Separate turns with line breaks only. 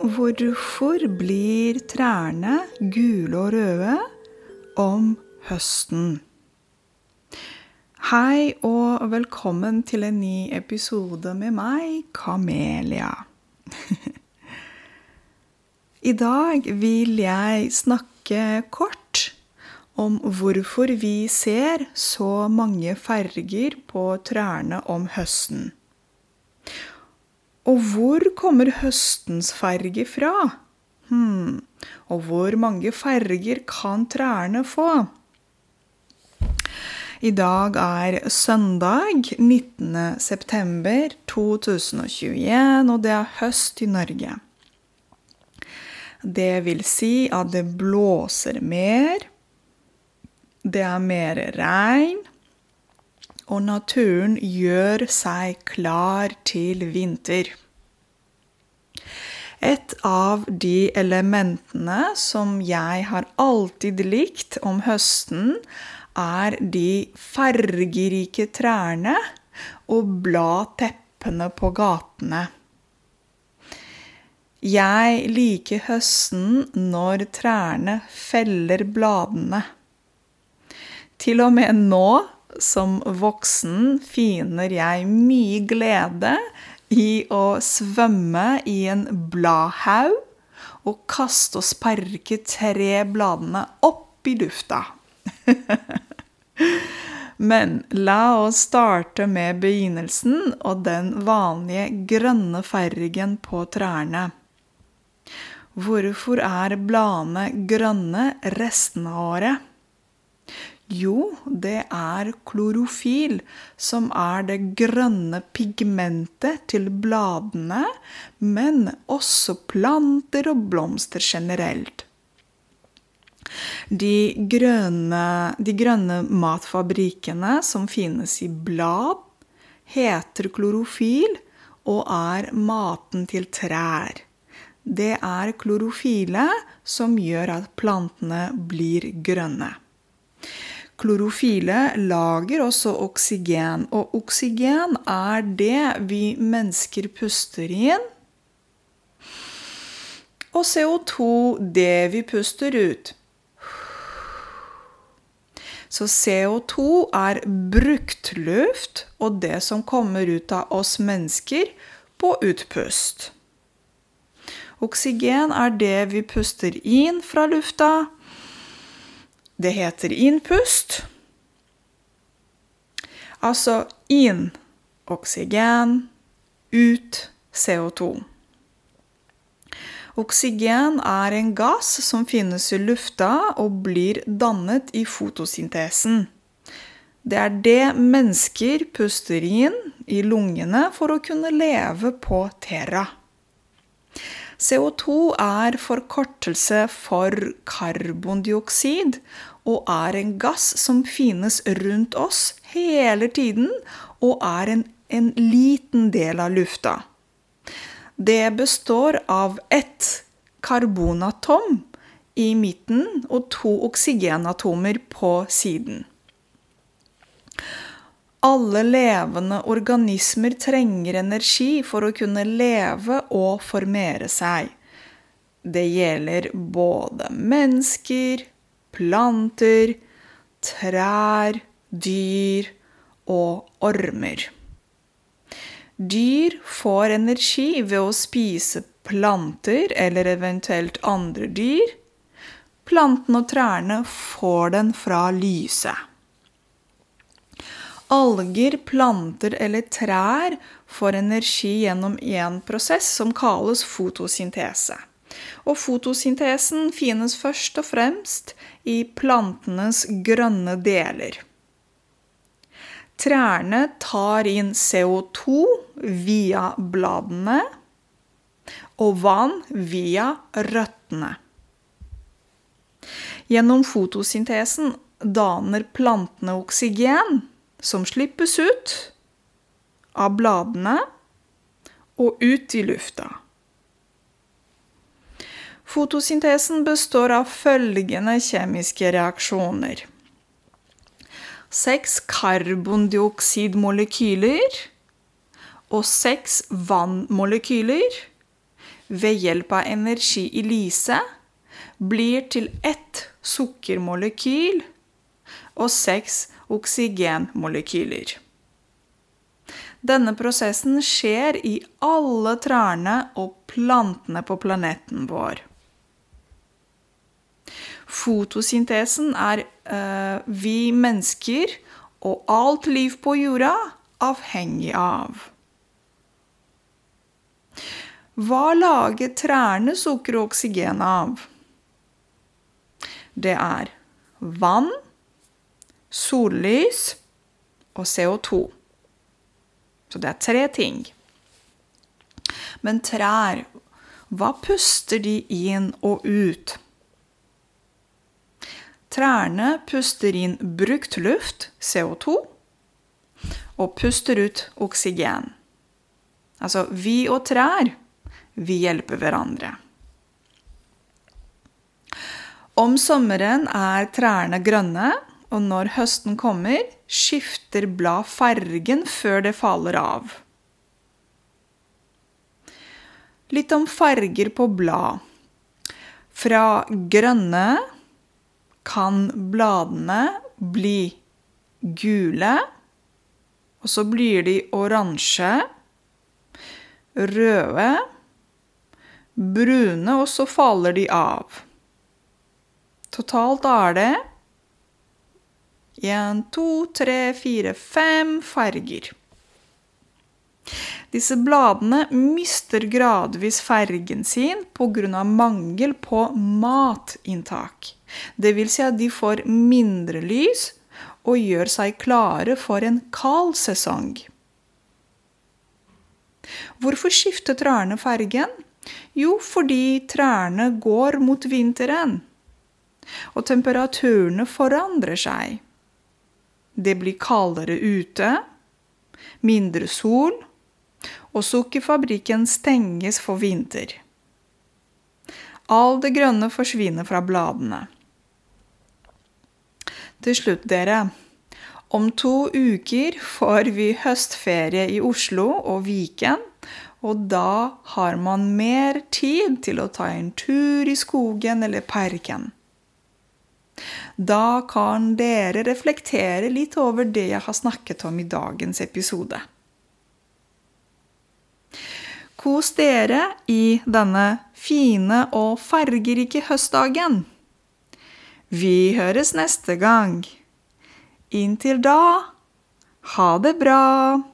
Hvorfor blir trærne gule og røde om høsten? Hei og velkommen til en ny episode med meg, Kamelia. I dag vil jeg snakke kort om hvorfor vi ser så mange farger på trærne om høsten. Og hvor kommer høstens farge fra? Hmm. Og hvor mange farger kan trærne få? I dag er søndag 19. september 2021, og det er høst i Norge. Det vil si at det blåser mer, det er mer regn, og naturen gjør seg klar til vinter. Et av de elementene som jeg har alltid likt om høsten, er de fargerike trærne og bladteppene på gatene. Jeg liker høsten når trærne feller bladene. Til og med nå som voksen finner jeg mye glede i å svømme i en bladhaug og kaste og sparke tre bladene opp i lufta. Men la oss starte med begynnelsen og den vanlige grønne fargen på trærne. Hvorfor er bladene grønne resten av året? Jo, det er klorofil som er det grønne pigmentet til bladene, men også planter og blomster generelt. De grønne, de grønne matfabrikkene som finnes i blad, heter klorofil og er maten til trær. Det er klorofile som gjør at plantene blir grønne. Klorofile lager også oksygen, og oksygen er det vi mennesker puster inn. Og CO2 det vi puster ut. Så CO2 er brukt luft og det som kommer ut av oss mennesker på utpust. Oksygen er det vi puster inn fra lufta det heter innpust. Altså inn oksygen, ut CO2. Oksygen er en gass som finnes i lufta og blir dannet i fotosyntesen. Det er det mennesker puster inn i lungene for å kunne leve på Terra. CO2 er forkortelse for karbondioksid og er en gass som finnes rundt oss hele tiden og er en, en liten del av lufta. Det består av ett karbonatom i midten og to oksygenatomer på siden. Alle levende organismer trenger energi for å kunne leve og formere seg. Det gjelder både mennesker, planter, trær, dyr og ormer. Dyr får energi ved å spise planter eller eventuelt andre dyr. Plantene og trærne får den fra lyset. Alger, planter eller trær får energi gjennom en prosess som kalles fotosyntese. Og fotosyntesen finnes først og fremst i plantenes grønne deler. Trærne tar inn CO2 via bladene og vann via røttene. Gjennom fotosyntesen daner plantene oksygen som slippes ut av bladene og ut i lufta. Fotosyntesen består av følgende kjemiske reaksjoner. Seks karbondioksidmolekyler og seks vannmolekyler ved hjelp av energi i lyset blir til ett sukkermolekyl og seks oksygenmolekyler. Denne prosessen skjer i alle trærne og plantene på planeten vår. Fotosyntesen er øh, vi mennesker og alt liv på jorda avhengig av. Hva lager trærne sukker og oksygen av? Det er vann, sollys og CO2. Så det er tre ting. Men trær, hva puster de inn og ut? Trærne puster inn brukt luft, CO2, og puster ut oksygen. Altså vi og trær, vi hjelper hverandre. Om sommeren er trærne grønne, og når høsten kommer, skifter blad fargen før det faller av. Litt om farger på blad. Fra grønne kan bladene bli gule, og så blir de oransje, røde, brune, og så faller de av. Totalt er det én, to, tre, fire, fem farger. Disse bladene mister gradvis fargen sin pga. mangel på matinntak. Vil si at de får mindre lys og gjør seg klare for en kald sesong. Hvorfor skifter trærne fargen? Jo, fordi trærne går mot vinteren. Og temperaturene forandrer seg. Det blir kaldere ute, mindre sol, og sukkerfabrikken stenges for vinter. All det grønne forsvinner fra bladene. Til slutt, dere. Om to uker får vi høstferie i Oslo og Viken. Og da har man mer tid til å ta en tur i skogen eller parken. Da kan dere reflektere litt over det jeg har snakket om i dagens episode. Kos dere i denne fine og fargerike høstdagen. Vi høres neste gang. Inntil da, ha det bra!